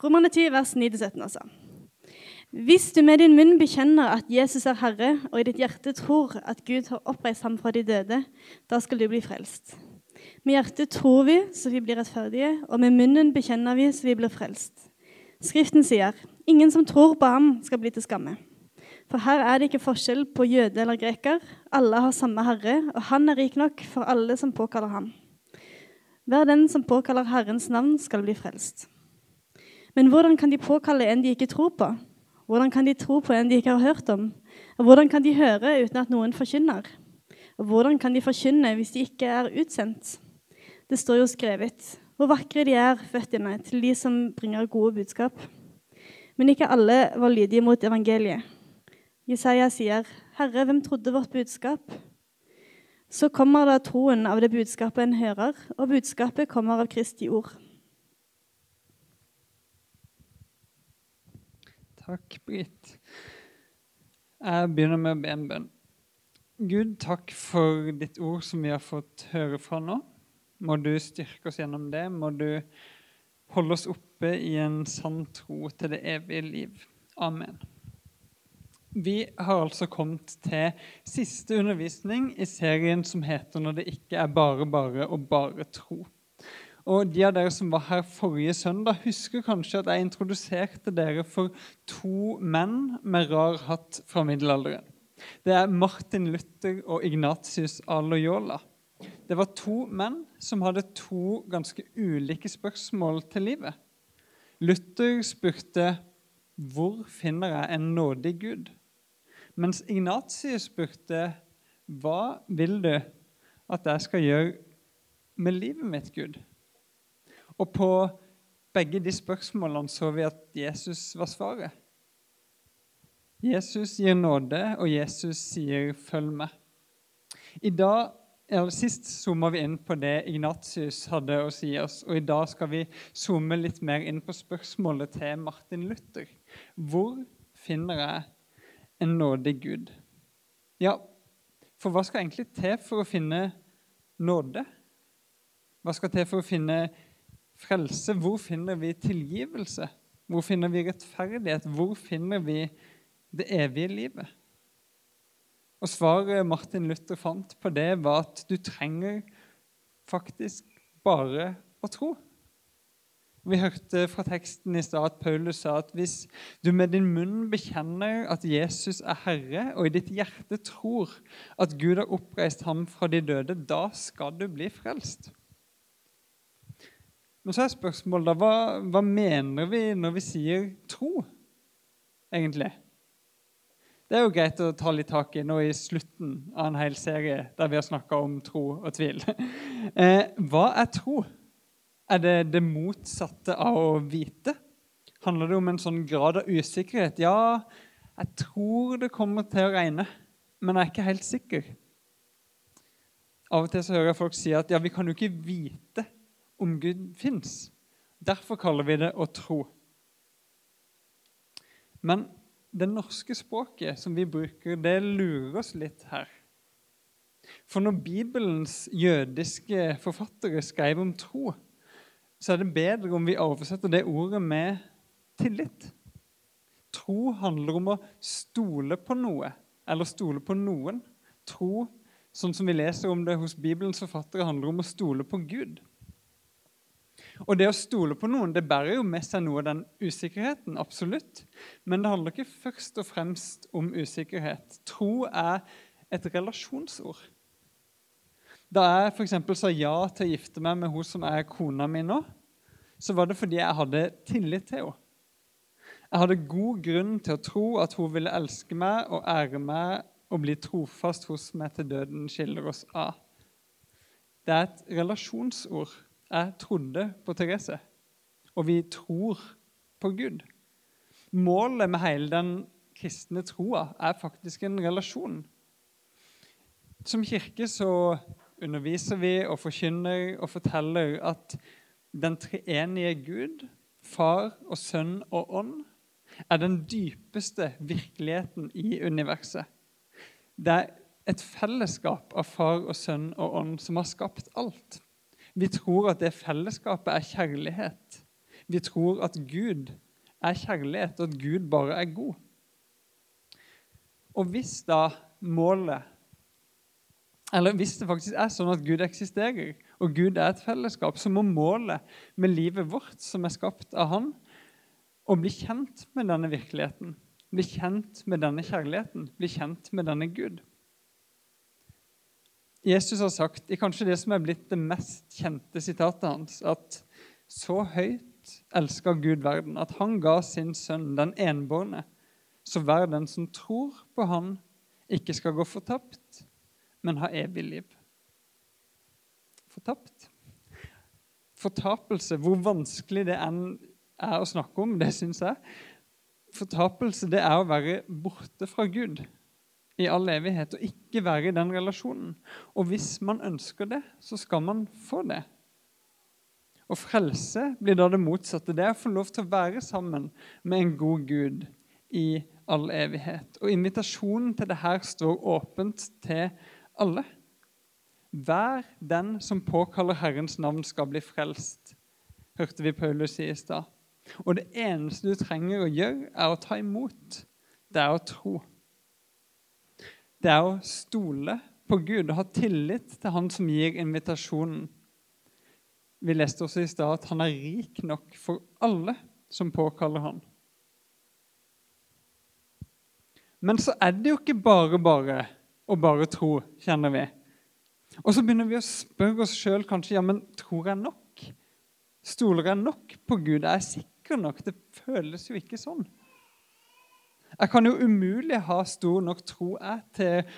Romerne 10, vers 9-17 altså. Hvis du med din munn bekjenner at Jesus er Herre, og i ditt hjerte tror at Gud har oppreist ham fra de døde, da skal du bli frelst. Med hjertet tror vi så vi blir rettferdige, og med munnen bekjenner vi så vi blir frelst. Skriften sier, 'Ingen som tror på ham, skal bli til skamme'. For her er det ikke forskjell på jøde eller greker. Alle har samme Herre, og han er rik nok for alle som påkaller ham. Hver den som påkaller Herrens navn, skal bli frelst. Men hvordan kan de påkalle en de ikke tror på? Hvordan kan de tro på en de ikke har hørt om? Og hvordan kan de høre uten at noen forkynner? Og hvordan kan de forkynne hvis de ikke er utsendt? Det står jo skrevet hvor vakre de er, føttene til de som bringer gode budskap. Men ikke alle var lydige mot evangeliet. Jesaja sier, 'Herre, hvem trodde vårt budskap?' Så kommer da troen av det budskapet en hører, og budskapet kommer av Kristi ord. Takk, Britt. Jeg begynner med å be en bønn. Gud, takk for ditt ord som vi har fått høre fra nå. Må du styrke oss gjennom det. Må du holde oss oppe i en sann tro til det evige liv. Amen. Vi har altså kommet til siste undervisning i serien som heter 'Når det ikke er bare, bare og bare tro'. Og De av dere som var her forrige søndag, husker kanskje at jeg introduserte dere for to menn med rar hatt fra middelalderen. Det er Martin Luther og Ignatius Aloyola. Det var to menn som hadde to ganske ulike spørsmål til livet. Luther spurte hvor finner jeg en nådig Gud? Mens Ignatius spurte hva vil du at jeg skal gjøre med livet mitt, Gud? Og på begge de spørsmålene så vi at Jesus var svaret. Jesus gir nåde, og Jesus sier 'følg med'. I dag, eller Sist zooma vi inn på det Ignatius hadde å si oss, og i dag skal vi zoome litt mer inn på spørsmålet til Martin Luther. Hvor finner jeg en nådig Gud. Ja, for hva skal egentlig til for å finne nåde? Hva skal til for å finne frelse? Hvor finner vi tilgivelse? Hvor finner vi rettferdighet? Hvor finner vi det evige livet? Og Svaret Martin Luther fant på det, var at du trenger faktisk bare å tro. Vi hørte fra teksten i stad at Paulus sa at hvis du med din munn bekjenner at Jesus er Herre, og i ditt hjerte tror at Gud har oppreist ham fra de døde, da skal du bli frelst. Men så er spørsmålet da, hva, hva mener vi når vi sier tro, egentlig? Det er jo greit å ta litt tak i nå i slutten av en hel serie der vi har snakka om tro og tvil. Eh, hva er tro? Er det det motsatte av å vite? Handler det om en sånn grad av usikkerhet? Ja, jeg tror det kommer til å regne, men jeg er ikke helt sikker. Av og til så hører jeg folk si at ja, vi kan jo ikke vite om Gud fins. Derfor kaller vi det å tro. Men det norske språket som vi bruker, det lurer oss litt her. For når Bibelens jødiske forfattere skrev om tro, så er det bedre om vi oversetter det ordet med tillit. Tro handler om å stole på noe, eller stole på noen. Tro, sånn som vi leser om det hos Bibelens forfattere, handler om å stole på Gud. Og det å stole på noen det bærer jo med seg noe av den usikkerheten. absolutt. Men det handler ikke først og fremst om usikkerhet. Tro er et relasjonsord. Da jeg for sa ja til å gifte meg med hun som er kona mi nå, så var det fordi jeg hadde tillit til henne. Jeg hadde god grunn til å tro at hun ville elske meg og ære meg og bli trofast hos meg til døden skiller oss av. Det er et relasjonsord. Jeg trodde på Therese, og vi tror på Gud. Målet med hele den kristne troa er faktisk en relasjon. Som kirke så underviser vi og forkynner og forteller at den treenige Gud, Far og Sønn og Ånd, er den dypeste virkeligheten i universet. Det er et fellesskap av Far og Sønn og Ånd som har skapt alt. Vi tror at det fellesskapet er kjærlighet. Vi tror at Gud er kjærlighet, og at Gud bare er god. Og hvis da målet Eller hvis det faktisk er sånn at Gud eksisterer, og Gud er et fellesskap, så må målet med livet vårt, som er skapt av Han, å bli kjent med denne virkeligheten, bli kjent med denne kjærligheten, bli kjent med denne Gud. Jesus har sagt, i kanskje det som er blitt det mest kjente sitatet hans, at så høyt elsker Gud verden, at han ga sin sønn, den enbårne, så hver den som tror på Han, ikke skal gå fortapt, men ha evig liv. Fortapt. Fortapelse, hvor vanskelig det enn er å snakke om, det syns jeg. Fortapelse det er å være borte fra Gud i all evighet og ikke være i den relasjonen. Og hvis man ønsker det, så skal man få det. Og frelse blir da det motsatte. Det er å få lov til å være sammen med en god Gud i all evighet. Og invitasjonen til det her står åpent til alle. Vær den som påkaller Herrens navn, skal bli frelst, hørte vi Paulus si i stad. Og det eneste du trenger å gjøre, er å ta imot. Det er å tro. Det er å stole på Gud og ha tillit til Han som gir invitasjonen. Vi leste også i stad at han er rik nok for alle som påkaller han. Men så er det jo ikke bare bare å bare tro, kjenner vi. Og så begynner vi å spørre oss sjøl kanskje ja, men tror jeg nok? Stoler jeg nok på Gud? Er jeg sikker nok? Det føles jo ikke sånn. Jeg kan jo umulig ha stor nok tro jeg til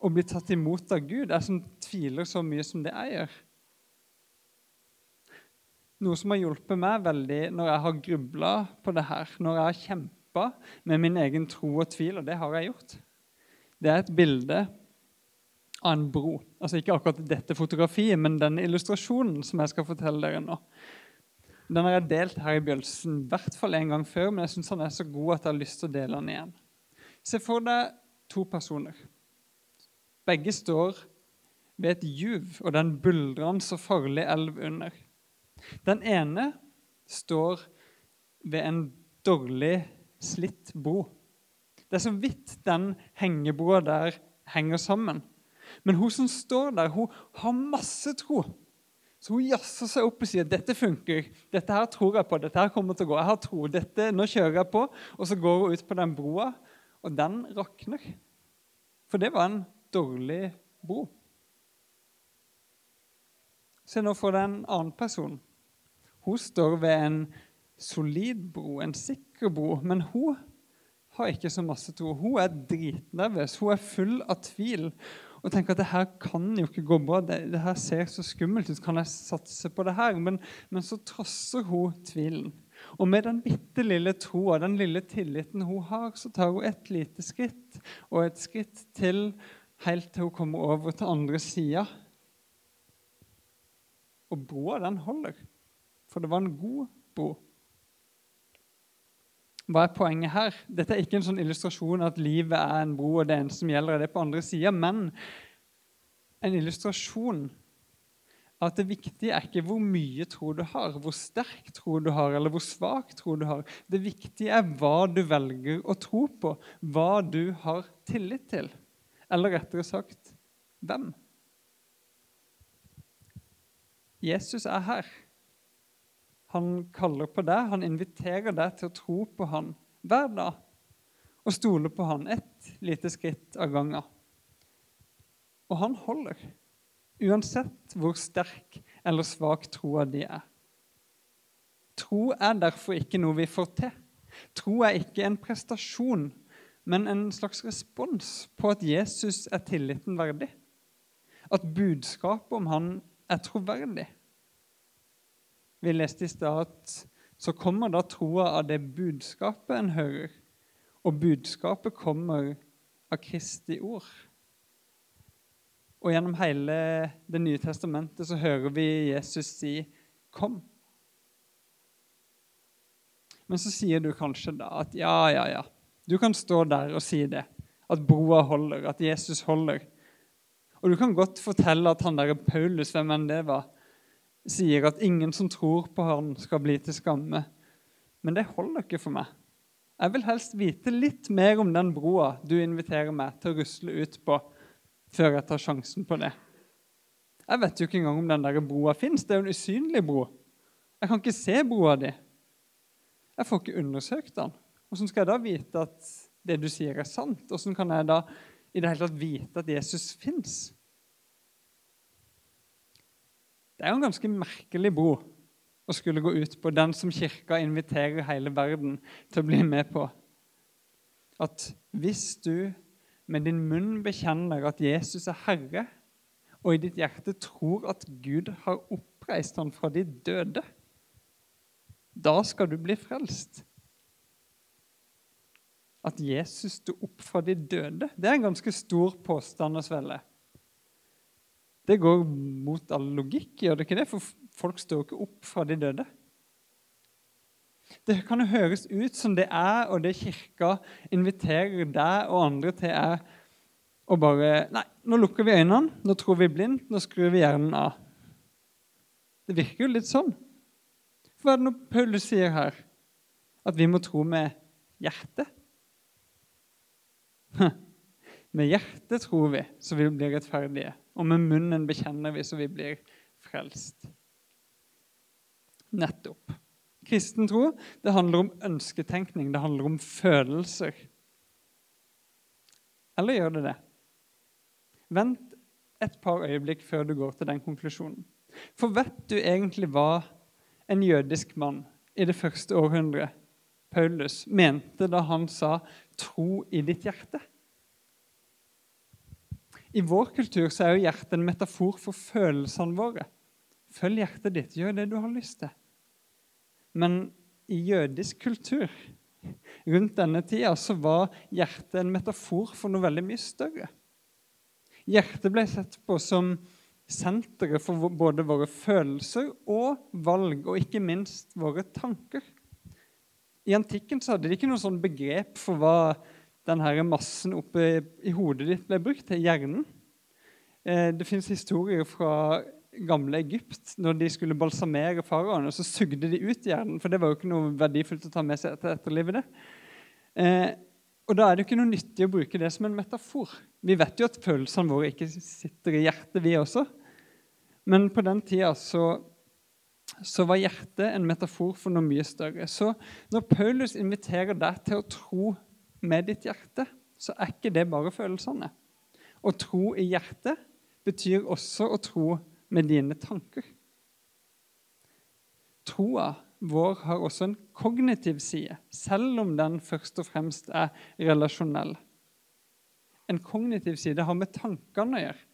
å bli tatt imot av Gud, jeg som tviler så mye som det jeg gjør. Noe som har hjulpet meg veldig når jeg har grubla på det her, når jeg har kjempa med min egen tro og tvil, og det har jeg gjort. Det er et bilde av en bro. Altså Ikke akkurat dette fotografiet, men denne illustrasjonen som jeg skal fortelle dere nå. Den har jeg delt her i Bjølsen i hvert fall en gang før, men jeg syns han er så god at jeg har lyst til å dele den igjen. Se for deg to personer. Begge står ved et juv og den buldrende så farlig elv under. Den ene står ved en dårlig slitt bro. Det er så vidt den hengebroa der henger sammen. Men hun som står der, hun har masse tro. Så hun jazzer seg opp og sier dette funker. Dette her tror jeg på. dette her kommer til å gå. Jeg har tro. Dette, nå kjører jeg på. Og så går hun ut på den broa, og den rakner. For det var en dårlig bro. Se nå for deg en annen person. Hun står ved en solid bro, en sikker bro. Men hun har ikke så masse tro. Hun er dritnervøs. Hun er full av tvil og tenker at det her kan jo ikke gå bra. Det, det her ser så skummelt ut. Kan jeg satse på det her? Men, men så trosser hun tvilen. Og med den bitte lille troa, den lille tilliten hun har, så tar hun et lite skritt og et skritt til helt til hun kommer over til andre sida. Og broa, den holder. For det var en god bro. Hva er poenget her? Dette er ikke en sånn illustrasjon at livet er en bro, og det eneste som gjelder, er det på andre sida, men en illustrasjon at det viktige er ikke hvor mye tro du har, hvor sterk tro du har, eller hvor svak tro du har. Det viktige er hva du velger å tro på, hva du har tillit til. Eller rettere sagt hvem. Jesus er her. Han kaller på deg, han inviterer deg til å tro på han hver dag og stole på han ett lite skritt av gangen. Og han holder, uansett hvor sterk eller svak troa di er. Tro er derfor ikke noe vi får til. Tro er ikke en prestasjon, men en slags respons på at Jesus er tilliten verdig. At budskapet om han er troverdig. Vi leste i stad så kommer da troa av det budskapet en hører. Og budskapet kommer av Kristi ord. Og gjennom hele Det nye testamentet så hører vi Jesus si 'kom'. Men så sier du kanskje da at ja, ja, ja. Du kan stå der og si det. At broa holder, at Jesus holder. Og du kan godt fortelle at han der Paulus, hvem enn det var, sier at ingen som tror på Han, skal bli til skamme. Men det holder ikke for meg. Jeg vil helst vite litt mer om den broa du inviterer meg til å rusle ut på, før jeg tar sjansen på det. Jeg vet jo ikke engang om den der broa fins. Det er jo en usynlig bro. Jeg kan ikke se broa di. Jeg får ikke undersøkt den. Hvordan skal jeg da vite at det du sier, er sant? Hvordan kan jeg da i det hele tatt vite at Jesus fins? Det er jo en ganske merkelig bro å skulle gå ut på, den som kirka inviterer hele verden til å bli med på. At hvis du med din munn bekjenner at Jesus er Herre, og i ditt hjerte tror at Gud har oppreist ham fra de døde, da skal du bli frelst. At Jesus sto opp fra de døde, det er en ganske stor påstand å svelge. Det går mot all logikk, gjør det ikke det? For folk står ikke opp fra de døde. Det kan jo høres ut som det er, og det kirka inviterer deg og andre til, er å bare Nei, nå lukker vi øynene, nå tror vi blindt, nå skrur vi hjernen av. Det virker jo litt sånn. Hva er det nå Paulus sier her? At vi må tro med hjertet? Med hjertet tror vi, så vi blir rettferdige. Og med munnen bekjenner vi, så vi blir frelst. Nettopp. Kristen tro det handler om ønsketenkning, det handler om følelser. Eller gjør det det? Vent et par øyeblikk før du går til den konklusjonen. For vet du egentlig hva en jødisk mann i det første århundret, Paulus, mente da han sa 'tro i ditt hjerte'? I vår kultur så er jo hjertet en metafor for følelsene våre. Følg hjertet ditt, gjør det du har lyst til. Men i jødisk kultur rundt denne tida så var hjertet en metafor for noe veldig mye større. Hjertet ble sett på som senteret for både våre følelser og valg, og ikke minst våre tanker. I antikken så hadde de ikke noe sånn begrep for hva denne massen oppe i hodet ditt ble brukt til hjernen. Eh, det fins historier fra gamle Egypt. Når de skulle balsamere faraoen, så sugde de ut hjernen. For det var jo ikke noe verdifullt å ta med seg etter etterlivet. Eh, og da er det jo ikke noe nyttig å bruke det som en metafor. Vi vet jo at følelsene våre ikke sitter i hjertet, vi også. Men på den tida så, så var hjertet en metafor for noe mye større. Så når Paulus inviterer deg til å tro med ditt hjerte, så er ikke det bare følelsene. Å tro i hjertet betyr også å tro med dine tanker. Troa vår har også en kognitiv side, selv om den først og fremst er relasjonell. En kognitiv side har med tankene å gjøre.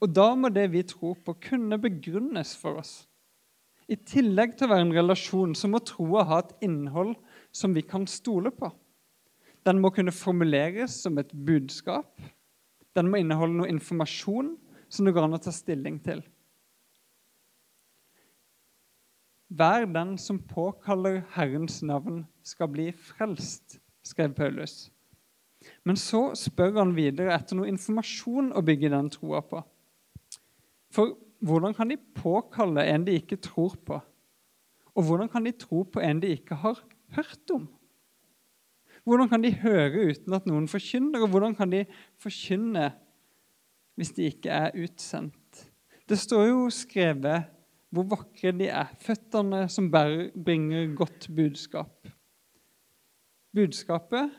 Og da må det vi tror på, kunne begrunnes for oss. I tillegg til å være en relasjon så må troa ha et innhold som vi kan stole på. Den må kunne formuleres som et budskap. Den må inneholde noe informasjon som det går an å ta stilling til. Hver den som påkaller Herrens navn, skal bli frelst, skrev Paulus. Men så spør han videre etter noe informasjon å bygge den troa på. For hvordan kan de påkalle en de ikke tror på? Og hvordan kan de tro på en de ikke har hørt om? Hvordan kan de høre uten at noen forkynner, og hvordan kan de forkynne hvis de ikke er utsendt? Det står jo skrevet hvor vakre de er, føttene som bringer godt budskap. Budskapet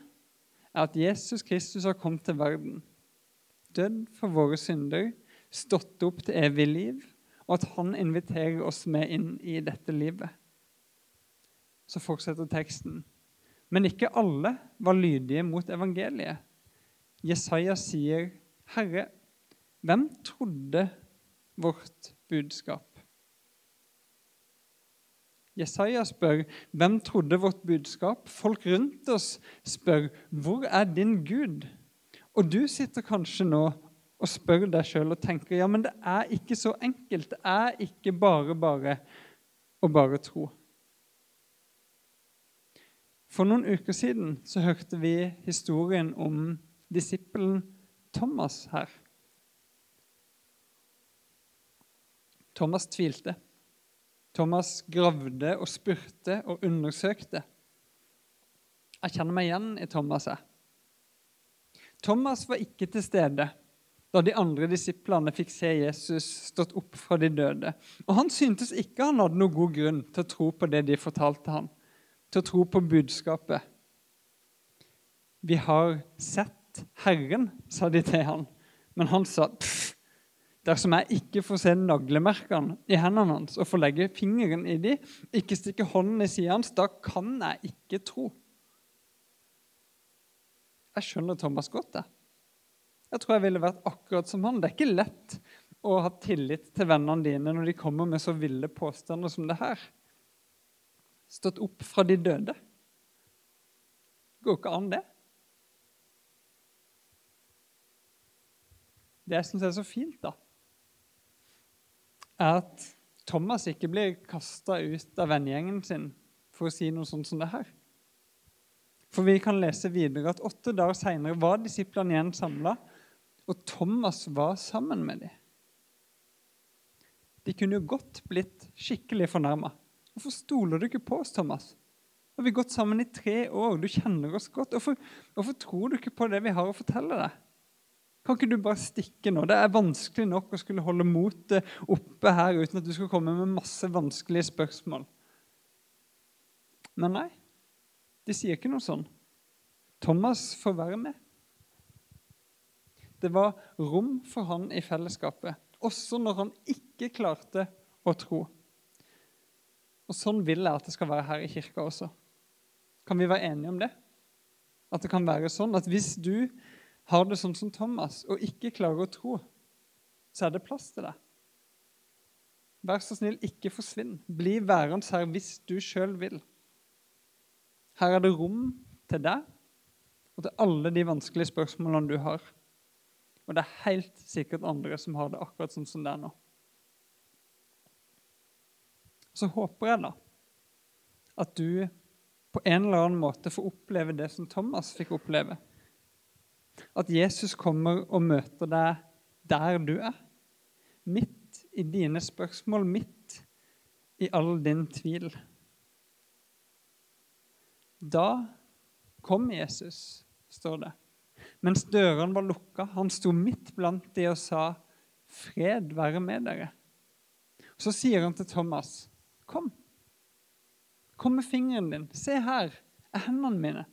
er at Jesus Kristus har kommet til verden, dødd for våre synder, stått opp til evig liv, og at han inviterer oss med inn i dette livet. Så fortsetter teksten. Men ikke alle var lydige mot evangeliet. Jesaja sier, 'Herre, hvem trodde vårt budskap?' Jesaja spør, 'Hvem trodde vårt budskap?' Folk rundt oss spør, 'Hvor er din Gud?' Og du sitter kanskje nå og spør deg sjøl og tenker, 'Ja, men det er ikke så enkelt. Det er ikke bare bare å bare tro.' For noen uker siden så hørte vi historien om disippelen Thomas her. Thomas tvilte. Thomas gravde og spurte og undersøkte. Jeg kjenner meg igjen i Thomas. Jeg. Thomas var ikke til stede da de andre disiplene fikk se Jesus stått opp fra de døde. Og han syntes ikke han hadde noen god grunn til å tro på det de fortalte ham, til å tro på budskapet. Vi har sett Herren, sa de til han. Men han sa pff, dersom jeg ikke får se naglemerkene i hendene hans og får legge fingeren i de, ikke stikke hånden i siden hans, da kan jeg ikke tro. Jeg skjønner Thomas godt. Jeg. jeg tror jeg ville vært akkurat som han. Det er ikke lett å ha tillit til vennene dine når de kommer med så ville påstander som det her. Stått opp fra de døde. Det Går ikke an, det. Det jeg syns er så fint, da, er at Thomas ikke blir kasta ut av vennegjengen sin for å si noe sånt som det her. For vi kan lese videre at åtte dager seinere var disiplene igjen samla, og Thomas var sammen med dem. De kunne jo godt blitt skikkelig fornærma. Hvorfor stoler du ikke på oss, Thomas? Nå har vi gått sammen i tre år, du kjenner oss godt. Hvorfor, hvorfor tror du ikke på det vi har å fortelle deg? Kan ikke du bare stikke nå? Det er vanskelig nok å skulle holde motet oppe her uten at du skal komme med masse vanskelige spørsmål. Men nei, de sier ikke noe sånn. Thomas får være med. Det var rom for han i fellesskapet, også når han ikke klarte å tro. Og Sånn vil jeg at det skal være her i kirka også. Kan vi være enige om det? At det kan være sånn at hvis du har det sånn som Thomas og ikke klarer å tro, så er det plass til deg. Vær så snill, ikke forsvinn. Bli værende her hvis du sjøl vil. Her er det rom til deg og til alle de vanskelige spørsmålene du har. Og det er helt sikkert andre som har det akkurat sånn som det er nå. Så håper jeg da at du på en eller annen måte får oppleve det som Thomas fikk oppleve. At Jesus kommer og møter deg der du er. Midt i dine spørsmål, midt i all din tvil. Da kom Jesus, står det. Mens dørene var lukka, han sto midt blant de og sa, 'Fred være med dere'. Så sier han til Thomas, 'Kom. Kom med fingeren din. Se her er hendene mine.'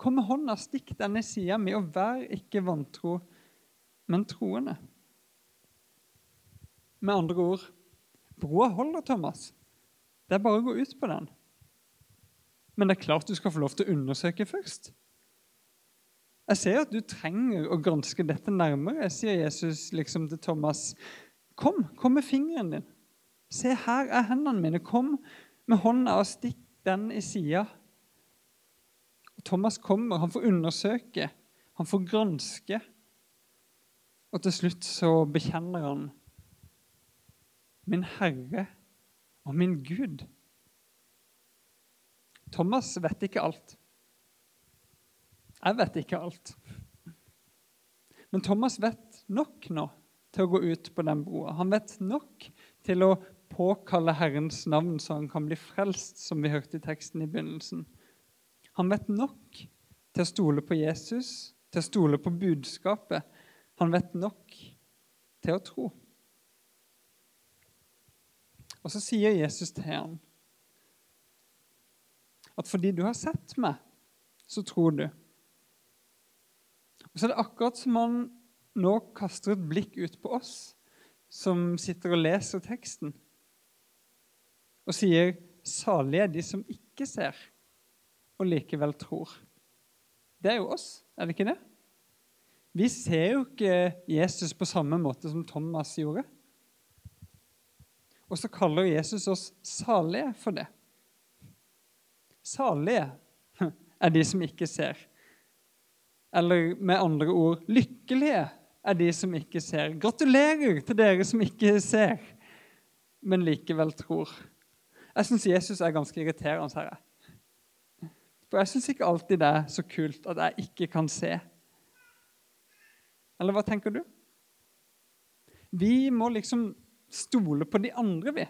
Kom med hånda, stikk denne sida mi, og vær ikke vantro, men troende. Med andre ord broa holder, Thomas. Det er bare å gå ut på den. Men det er klart du skal få lov til å undersøke først. Jeg ser at du trenger å granske dette nærmere, sier Jesus liksom til Thomas. Kom, kom med fingeren din. Se, her er hendene mine. Kom med hånda og stikk den i sida Thomas kommer, han får undersøke, han får granske. Og til slutt så bekjenner han min Herre og min Gud. Thomas vet ikke alt. Jeg vet ikke alt. Men Thomas vet nok nå til å gå ut på den broa. Han vet nok til å påkalle Herrens navn så han kan bli frelst, som vi hørte i teksten i begynnelsen. Han vet nok til å stole på Jesus, til å stole på budskapet. Han vet nok til å tro. Og så sier Jesus til ham at fordi du har sett meg, så tror du. Og så er det akkurat som han nå kaster et blikk ut på oss som sitter og leser teksten, og sier 'salige er de som ikke ser' og likevel tror. Det er jo oss, er det ikke det? Vi ser jo ikke Jesus på samme måte som Thomas gjorde. Og så kaller Jesus oss salige for det. Salige er de som ikke ser. Eller med andre ord lykkelige er de som ikke ser. Gratulerer til dere som ikke ser, men likevel tror. Jeg syns Jesus er ganske irriterende her. For jeg syns ikke alltid det er så kult at jeg ikke kan se. Eller hva tenker du? Vi må liksom stole på de andre, vi.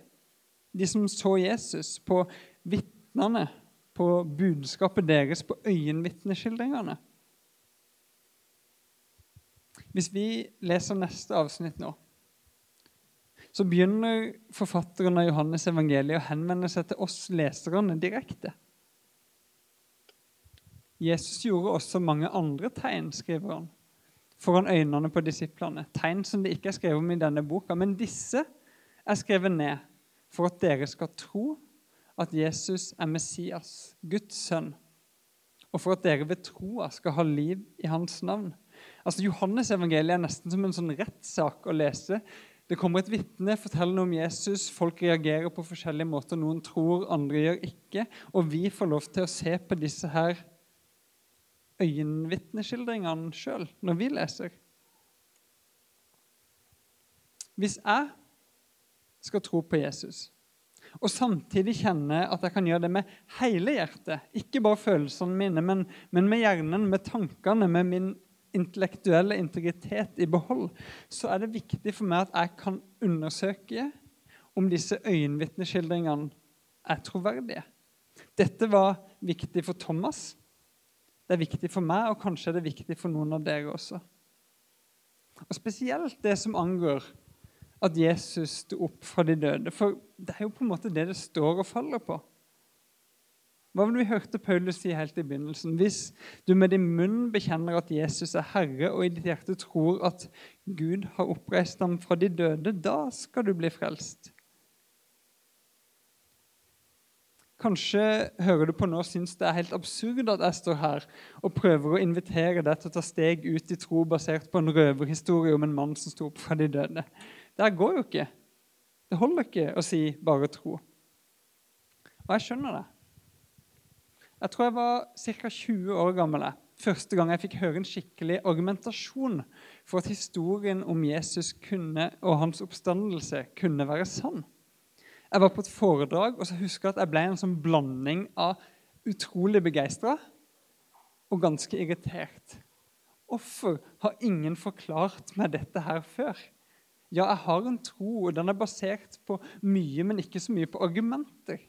de som så Jesus, på vitnene, på budskapet deres, på øyenvitneskildringene. Hvis vi leser neste avsnitt nå, så begynner forfatteren av Johannes evangeliet å henvende seg til oss leserne direkte. Jesus gjorde også mange andre tegn, skriver han, foran øynene på disiplene. Tegn som det ikke er skrevet om i denne boka. Men disse er skrevet ned for at dere skal tro at Jesus er Messias, Guds sønn, og for at dere ved troa skal ha liv i hans navn. Altså, Johannes evangeliet er nesten som en sånn rettssak å lese. Det kommer et vitne, forteller om Jesus. Folk reagerer på forskjellige måter. Noen tror, andre gjør ikke. Og vi får lov til å se på disse her øyenvitneskildringene sjøl når vi leser. Hvis jeg skal tro på Jesus, og samtidig kjenne at jeg kan gjøre det med hele hjertet, ikke bare følelsene mine, men, men med hjernen, med tankene, med min intellektuelle integritet i behold, så er det viktig for meg at jeg kan undersøke om disse øyenvitneskildringene er troverdige. Dette var viktig for Thomas. Det er viktig for meg, og kanskje er det viktig for noen av dere også. Og Spesielt det som angår at Jesus sto opp fra de døde. For det er jo på en måte det det står og faller på. Hva var det vi hørte Paulus si helt i begynnelsen? Hvis du med din munn bekjenner at Jesus er Herre, og i ditt hjerte tror at Gud har oppreist ham fra de døde, da skal du bli frelst. Kanskje hører du på nå og syns det er helt absurd at jeg står her og prøver å invitere deg til å ta steg ut i tro basert på en røverhistorie om en mann som sto opp fra de døde. Det går jo ikke. Det holder ikke å si 'bare tro'. Og jeg skjønner det. Jeg tror jeg var ca. 20 år gammel første gang jeg fikk høre en skikkelig argumentasjon for at historien om Jesus kunne, og hans oppstandelse kunne være sann. Jeg var på et foredrag og så husker jeg at jeg ble en sånn blanding av utrolig begeistra og ganske irritert. Hvorfor har ingen forklart meg dette her før? Ja, jeg har en tro, og den er basert på mye, men ikke så mye på argumenter.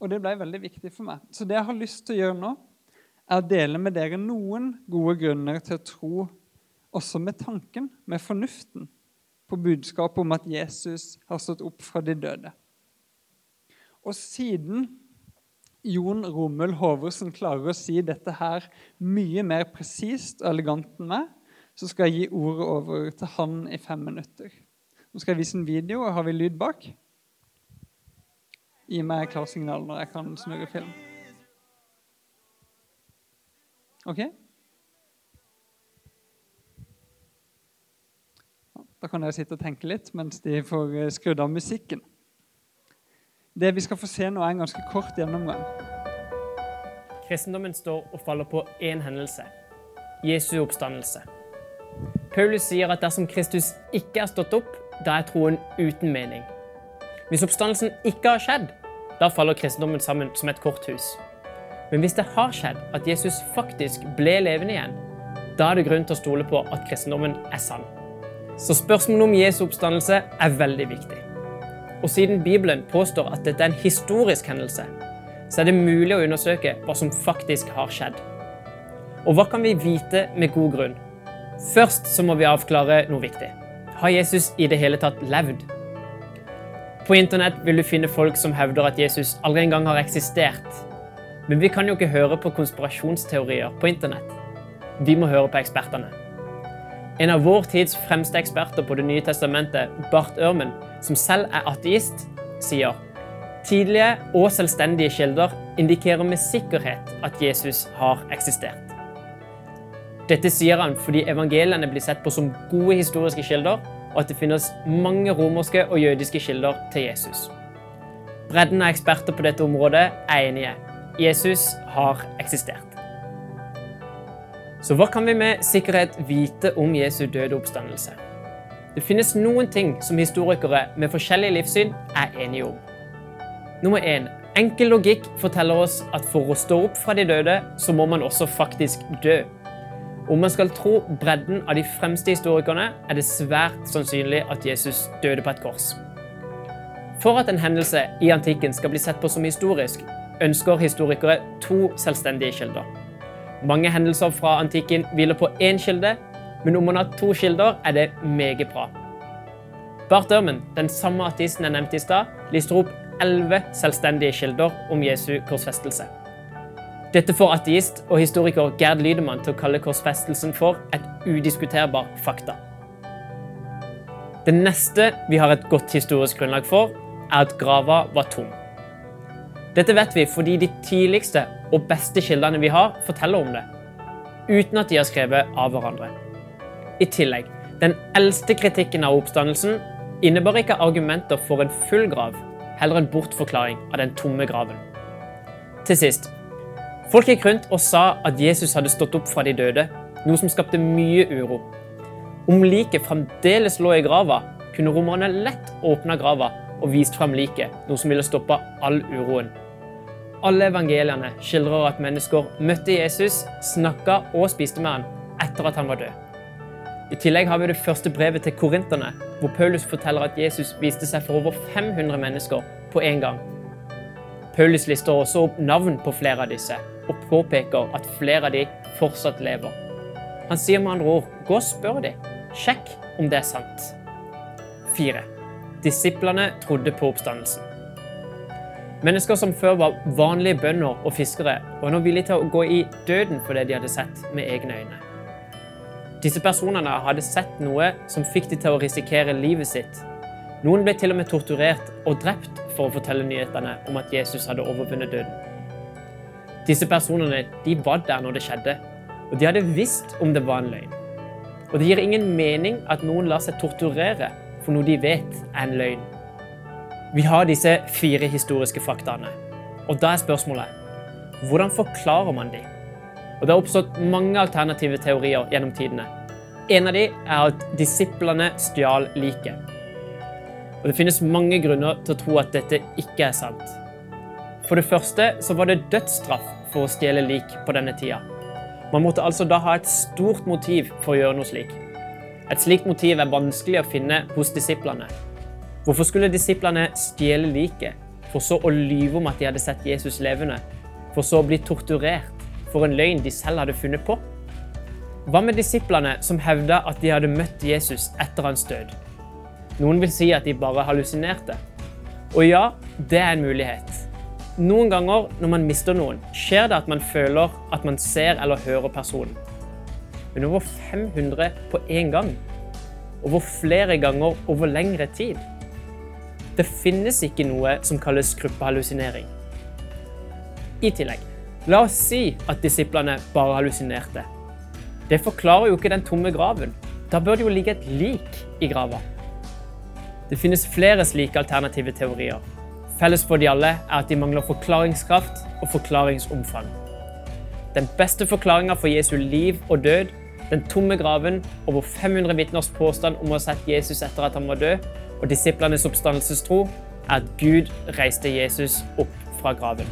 Og det ble veldig viktig for meg. Så det jeg har lyst til å gjøre nå, er å dele med dere noen gode grunner til å tro også med tanken, med fornuften, på budskapet om at Jesus har stått opp fra de døde. Og siden Jon Rommel Hoversen klarer å si dette her mye mer presist og elegant enn meg, så skal jeg gi ordet over til han i fem minutter. Nå skal jeg vise en video, og har vi lyd bak? Gi meg klarsignal når jeg kan snurre film. OK? Da kan dere sitte og tenke litt mens de får eh, skrudd av musikken. Det vi skal få se nå, er en ganske kort gjennomgang. Kristendommen står og faller på én hendelse Jesu oppstandelse. Paulus sier at dersom Kristus ikke er stått opp, da er troen uten mening. Hvis oppstandelsen ikke har skjedd, da faller kristendommen sammen som et korthus. Men hvis det har skjedd at Jesus faktisk ble levende igjen, da er det grunn til å stole på at kristendommen er sann. Så spørsmålet om Jesu oppstandelse er veldig viktig. Og siden Bibelen påstår at dette er en historisk hendelse, så er det mulig å undersøke hva som faktisk har skjedd. Og hva kan vi vite med god grunn? Først så må vi avklare noe viktig. Har Jesus i det hele tatt levd? På internett vil du finne folk som hevder at Jesus aldri engang har eksistert. Men vi kan jo ikke høre på konspirasjonsteorier på internett. Vi må høre på ekspertene. En av vår tids fremste eksperter på Det nye testamentet, Bart Ørmen, som selv er ateist, sier tidlige og selvstendige kilder indikerer med sikkerhet at Jesus har eksistert. Dette sier han fordi evangeliene blir sett på som gode historiske kilder, og at det finnes mange romerske og jødiske kilder til Jesus. Bredden av eksperter på dette området er enige. Jesus har eksistert. Så hva kan vi med sikkerhet vite om Jesu døde oppstandelse? Det finnes noen ting som historikere med forskjellig livssyn er enige om. Nummer én. Enkel logikk forteller oss at for å stå opp fra de døde, så må man også faktisk dø. Om man skal tro bredden av de fremste historikerne, er det svært sannsynlig at Jesus døde på et kors. For at en hendelse i antikken skal bli sett på som historisk, ønsker historikere to selvstendige kilder. Mange hendelser fra antikken hviler på én kilde, men om man har to kilder, er det meget bra. Bart Ørmen, den samme artisten jeg nevnte i stad, lister opp elleve selvstendige kilder om Jesu korsfestelse. Dette får ateist og historiker Gerd Lydemann til å kalle korsfestelsen for et udiskuterbar fakta. Det neste vi har et godt historisk grunnlag for, er at grava var tom. Dette vet vi fordi de tidligste og beste kildene vi har, forteller om det, uten at de har skrevet av hverandre. I tillegg, den eldste kritikken av oppstandelsen innebar ikke argumenter for en full grav, heller en bortforklaring av den tomme graven. Til sist, folk gikk rundt og sa at Jesus hadde stått opp fra de døde, noe som skapte mye uro. Om liket fremdeles lå i grava, kunne romerne lett åpna grava og vist fram liket, noe som ville stoppa all uroen. Alle evangeliene skildrer at mennesker møtte Jesus, snakka og spiste med han etter at han var død. I tillegg har vi det første brevet til korinterne, hvor Paulus forteller at Jesus viste seg for over 500 mennesker på én gang. Paulus lister også opp navn på flere av disse, og påpeker at flere av de fortsatt lever. Han sier med andre ord, gå og spør dem. Sjekk om det er sant. 4. Disiplene trodde på oppstandelsen. Mennesker som før var vanlige bønder og fiskere, var nå villige til å gå i døden for det de hadde sett med egne øyne. Disse personene hadde sett noe som fikk de til å risikere livet sitt. Noen ble til og med torturert og drept for å fortelle nyhetene om at Jesus hadde overvunnet døden. Disse personene de var der når det skjedde, og de hadde visst om det var en løgn. Og det gir ingen mening at noen lar seg torturere for noe de vet er en løgn. Vi har disse fire historiske faktaene, og da er spørsmålet hvordan forklarer man de? Og Det har oppstått mange alternative teorier gjennom tidene. En av de er at disiplene stjal liket. Og Det finnes mange grunner til å tro at dette ikke er sant. For det første så var det dødsstraff for å stjele lik på denne tida. Man måtte altså da ha et stort motiv for å gjøre noe slik. Et slikt motiv er vanskelig å finne hos disiplene. Hvorfor skulle disiplene stjele liket, for så å lyve om at de hadde sett Jesus levende, for så å bli torturert for en løgn de selv hadde funnet på? Hva med disiplene som hevda at de hadde møtt Jesus etter hans død? Noen vil si at de bare hallusinerte. Og ja, det er en mulighet. Noen ganger når man mister noen, skjer det at man føler at man ser eller hører personen. Men over 500 på én gang. Over flere ganger over lengre tid. Det finnes ikke noe som kalles gruppehallusinering. I tillegg, la oss si at disiplene bare hallusinerte. Det forklarer jo ikke den tomme graven. Da bør det jo ligge et lik i grava. Det finnes flere slike alternative teorier. Felles for de alle er at de mangler forklaringskraft og forklaringsomfang. Den beste forklaringa for Jesu liv og død, den tomme graven, over 500 vitners påstand om å ha sett Jesus etter at han var død, og disiplenes oppstandelsestro, er at Gud reiste Jesus opp fra graven.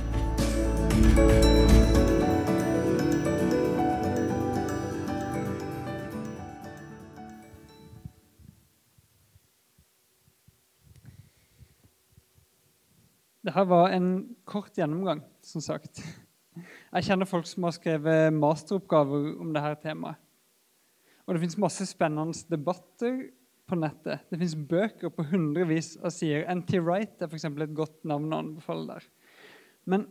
Dette var en kort gjennomgang, som sagt. Jeg kjenner folk som har skrevet masteroppgaver om dette temaet. Og det fins masse spennende debatter på nettet. Det fins bøker på hundrevis av sider. NT Wright er f.eks. et godt navn å anbefale der. Men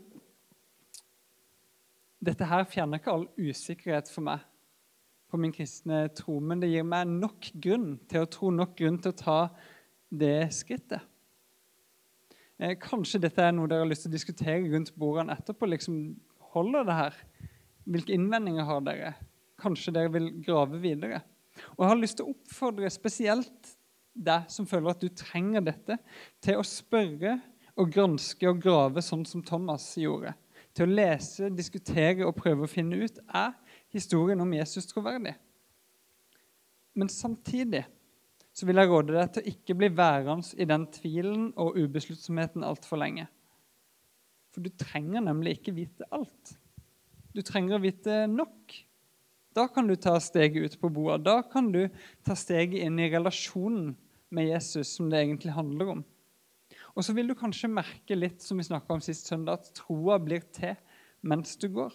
dette her fjerner ikke all usikkerhet for meg på min kristne tro, men det gir meg nok grunn til å tro, nok grunn til å ta det skrittet. Eh, kanskje dette er noe dere har lyst til å diskutere rundt bordene etterpå. liksom Holder det her? Hvilke innvendinger har dere? Kanskje dere vil grave videre? Og Jeg har lyst til å oppfordre spesielt deg som føler at du trenger dette, til å spørre og granske og grave sånn som Thomas gjorde. Til å lese, diskutere og prøve å finne ut er historien om Jesus troverdig. Men samtidig så vil jeg råde deg til å ikke bli værende i den tvilen og ubesluttsomheten altfor lenge. For du trenger nemlig ikke vite alt. Du trenger å vite nok. Da kan du ta steget ut på boa. Da kan du ta steget inn i relasjonen med Jesus, som det egentlig handler om. Og så vil du kanskje merke litt som vi om sist søndag, at troa blir til mens du går.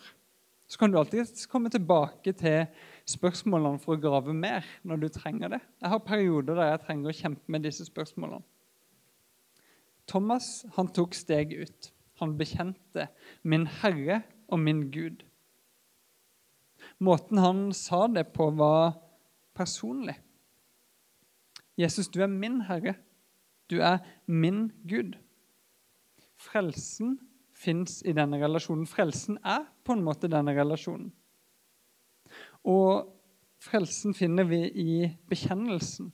Så kan du alltid komme tilbake til spørsmålene for å grave mer når du trenger det. Jeg har perioder der jeg trenger å kjempe med disse spørsmålene. Thomas han tok steget ut. Han bekjente 'min Herre og min Gud'. Måten han sa det på, var personlig. Jesus, du er min Herre. Du er min Gud. Frelsen fins i denne relasjonen. Frelsen er på en måte denne relasjonen. Og frelsen finner vi i bekjennelsen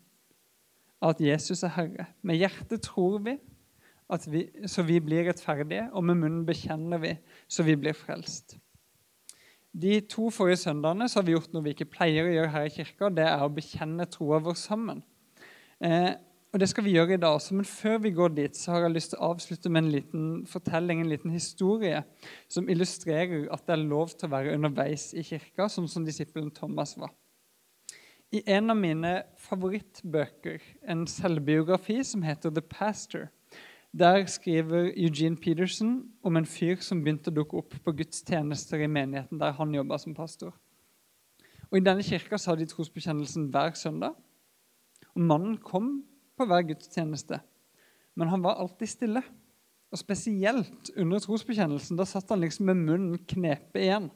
at Jesus er Herre. Med hjertet tror vi, vi så vi blir rettferdige, og med munnen bekjenner vi så vi blir frelst. De to forrige søndagene har vi gjort noe vi ikke pleier å gjøre her i kirka. Det er å bekjenne troa vår sammen. Eh, og Det skal vi gjøre i dag også, men før vi går dit, så har jeg lyst til å avslutte med en liten fortelling, en liten historie, som illustrerer at det er lov til å være underveis i kirka, sånn som disippelen Thomas var. I en av mine favorittbøker, en selvbiografi som heter The Pastor, der skriver Eugene Peterson om en fyr som begynte å dukke opp på gudstjenester i menigheten der han jobba som pastor. Og I denne kirka hadde de trosbekjennelsen hver søndag. Og Mannen kom på hver gudstjeneste, men han var alltid stille. Og Spesielt under trosbekjennelsen. Da satt han liksom med munnen knepet igjen.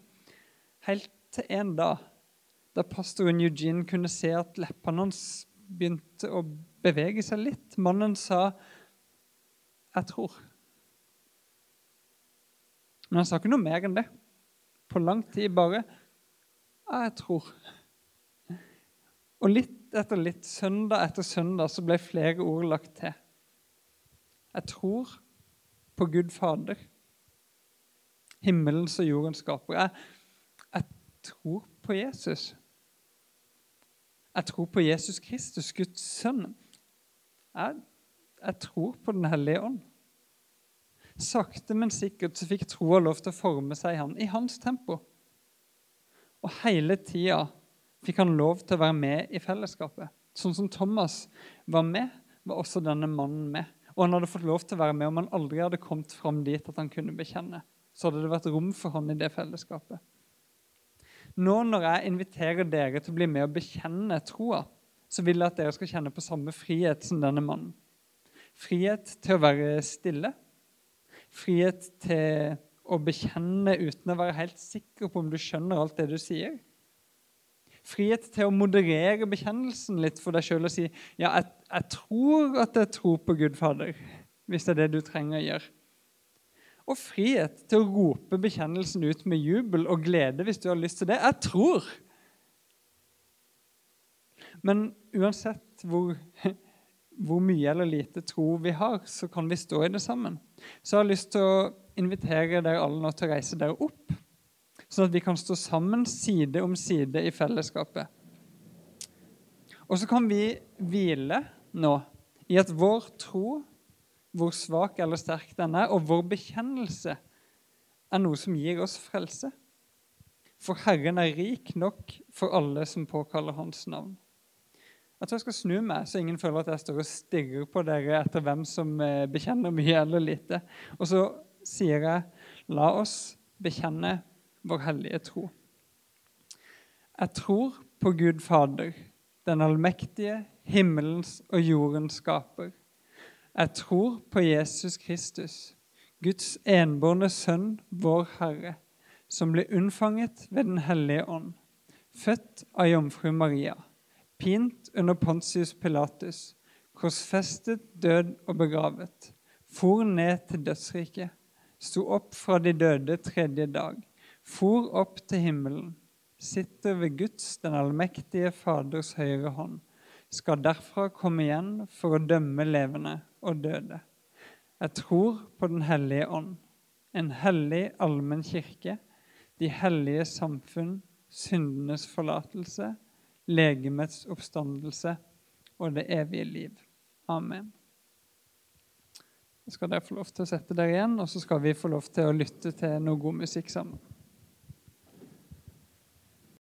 Helt til en dag da pastoren Eugene kunne se at leppene hans begynte å bevege seg litt. Mannen sa jeg tror. Men han sa ikke noe mer enn det. På lang tid bare jeg tror. Og litt etter litt, søndag etter søndag, så ble flere ord lagt til. Jeg tror på Gud Fader, himmelens og jordens skaper. Jeg, jeg tror på Jesus. Jeg tror på Jesus Kristus, Guds sønn. Jeg, jeg tror på Den hellige ånd. Sakte, men sikkert så fikk troa lov til å forme seg i han, i hans tempo. Og hele tida fikk han lov til å være med i fellesskapet. Sånn som Thomas var med, var også denne mannen med. Og han hadde fått lov til å være med om han aldri hadde kommet fram dit at han kunne bekjenne. Så hadde det vært rom for han i det fellesskapet. Nå når jeg inviterer dere til å bli med og bekjenne troa, så vil jeg at dere skal kjenne på samme frihet som denne mannen. Frihet til å være stille. Frihet til å bekjenne uten å være helt sikker på om du skjønner alt det du sier. Frihet til å moderere bekjennelsen litt for deg sjøl og si ja, jeg, jeg, tror at jeg tror på Gud Fader, hvis det er det du trenger å gjøre. Og frihet til å rope bekjennelsen ut med jubel og glede hvis du har lyst til det. Jeg tror! Men uansett hvor hvor mye eller lite tro vi har, så kan vi stå i det sammen. Så jeg har lyst til å invitere dere alle nå til å reise dere opp, sånn at vi kan stå sammen side om side i fellesskapet. Og så kan vi hvile nå i at vår tro, hvor svak eller sterk den er, og vår bekjennelse er noe som gir oss frelse. For Herren er rik nok for alle som påkaller Hans navn. Jeg tror jeg skal snu meg, så ingen føler at jeg står og stirrer på dere etter hvem som eh, bekjenner mye eller lite. Og så sier jeg, la oss bekjenne vår hellige tro. Jeg tror på Gud Fader, den allmektige, himmelens og jordens skaper. Jeg tror på Jesus Kristus, Guds enbårne sønn, vår Herre, som ble unnfanget ved Den hellige ånd, født av jomfru Maria pint under Pontius Pilatus, korsfestet, død og begravet, for ned til dødsriket, sto opp fra de døde tredje dag, for opp til himmelen, sitter ved Guds, den allmektige Faders høyre hånd, skal derfra komme igjen for å dømme levende og døde. Jeg tror på Den hellige ånd, en hellig allmenn kirke, de hellige samfunn, syndenes forlatelse, legemets oppstandelse og det evige liv. Amen. Så skal dere få lov til å sette dere igjen, og så skal vi få lov til å lytte til noe god musikk sammen.